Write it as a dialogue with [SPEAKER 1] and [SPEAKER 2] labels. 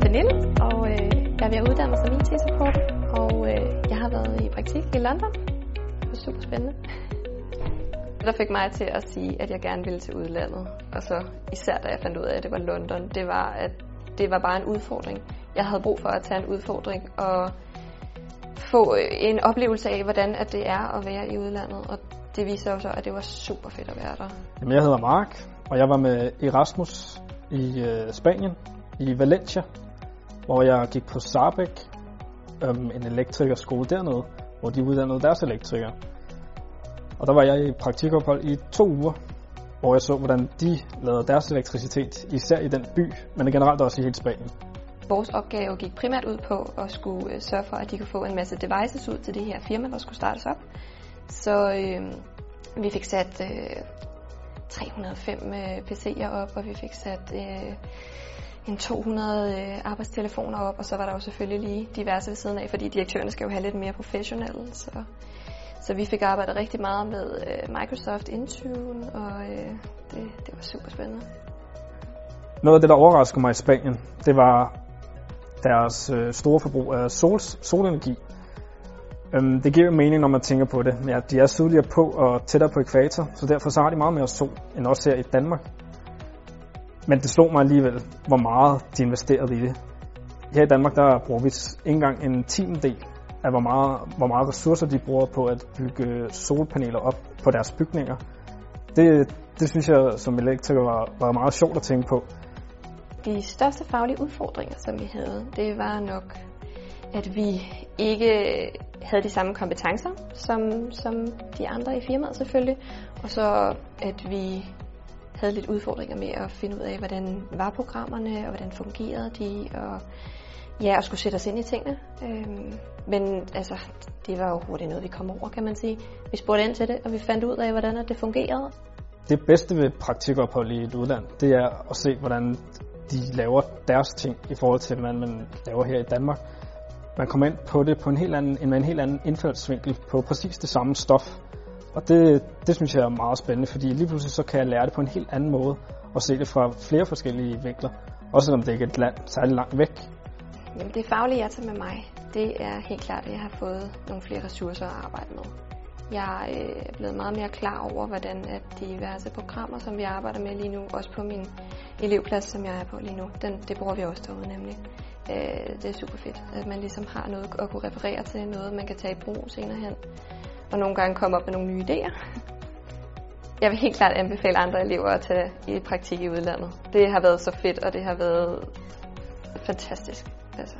[SPEAKER 1] Pernille, og øh, jeg er ved at uddanne mig som IT-support, og øh, jeg har været i praktik i London. Det var super spændende. Det, der fik mig til at sige, at jeg gerne ville til udlandet, og så især da jeg fandt ud af, at det var London, det var, at det var bare en udfordring. Jeg havde brug for at tage en udfordring og få øh, en oplevelse af, hvordan at det er at være i udlandet, og det viser jo så, at det var super fedt at være der.
[SPEAKER 2] Jamen, jeg hedder Mark, og jeg var med Erasmus i øh, Spanien, i Valencia, hvor jeg gik på Sarbæk, øhm, en elektrikerskole dernede, hvor de uddannede deres elektrikere. Og der var jeg i praktikophold i to uger, hvor jeg så, hvordan de lavede deres elektricitet, især i den by, men generelt også i hele Spanien.
[SPEAKER 1] Vores opgave gik primært ud på at skulle øh, sørge for, at de kunne få en masse devices ud til det her firma, der skulle startes op. Så øh, vi fik sat øh, 305 øh, PC'er op, og vi fik sat øh, en 200 øh, arbejdstelefoner op, og så var der jo selvfølgelig lige diverse ved siden af, fordi direktørerne skal jo have lidt mere professionelle. Så, så vi fik arbejdet rigtig meget med øh, Microsoft Intune, og øh, det, det var super spændende.
[SPEAKER 2] Noget af det, der overraskede mig i Spanien, det var deres øh, store forbrug af sol, solenergi. Øhm, det giver jo mening, når man tænker på det. Ja, de er sydligere på og tættere på ekvator, så derfor så har de meget mere sol, end også her i Danmark. Men det slog mig alligevel, hvor meget de investerede i det. Her i Danmark, der bruger vi ikke engang en tiendedel af, hvor meget, hvor meget ressourcer de bruger på at bygge solpaneler op på deres bygninger. Det, det synes jeg som elektriker var, var meget sjovt at tænke på.
[SPEAKER 1] De største faglige udfordringer, som vi havde, det var nok, at vi ikke havde de samme kompetencer som, som de andre i firmaet selvfølgelig, og så at vi havde lidt udfordringer med at finde ud af, hvordan var programmerne, og hvordan fungerede de, og ja, at skulle sætte os ind i tingene. Øhm, men altså, det var jo hurtigt noget, vi kom over, kan man sige. Vi spurgte ind til det, og vi fandt ud af, hvordan det fungerede.
[SPEAKER 2] Det bedste ved praktikophold i et udland, det er at se, hvordan de laver deres ting i forhold til, hvad man laver her i Danmark. Man kommer ind på det på en helt anden, med en helt anden indfaldsvinkel på præcis det samme stof. Og det, det synes jeg er meget spændende, fordi lige pludselig så kan jeg lære det på en helt anden måde og se det fra flere forskellige vinkler. Også selvom det ikke er et land særlig langt væk.
[SPEAKER 1] Jamen det faglige, jeg tager med mig, det er helt klart, at jeg har fået nogle flere ressourcer at arbejde med. Jeg øh, er blevet meget mere klar over, hvordan at de diverse programmer, som vi arbejder med lige nu, også på min elevplads, som jeg er på lige nu, den, det bruger vi også derude nemlig. Øh, det er super fedt, at man ligesom har noget at kunne referere til, noget man kan tage i brug senere hen, og nogle gange komme op med nogle nye idéer. Jeg vil helt klart anbefale andre elever at tage i praktik i udlandet. Det har været så fedt, og det har været fantastisk. Altså,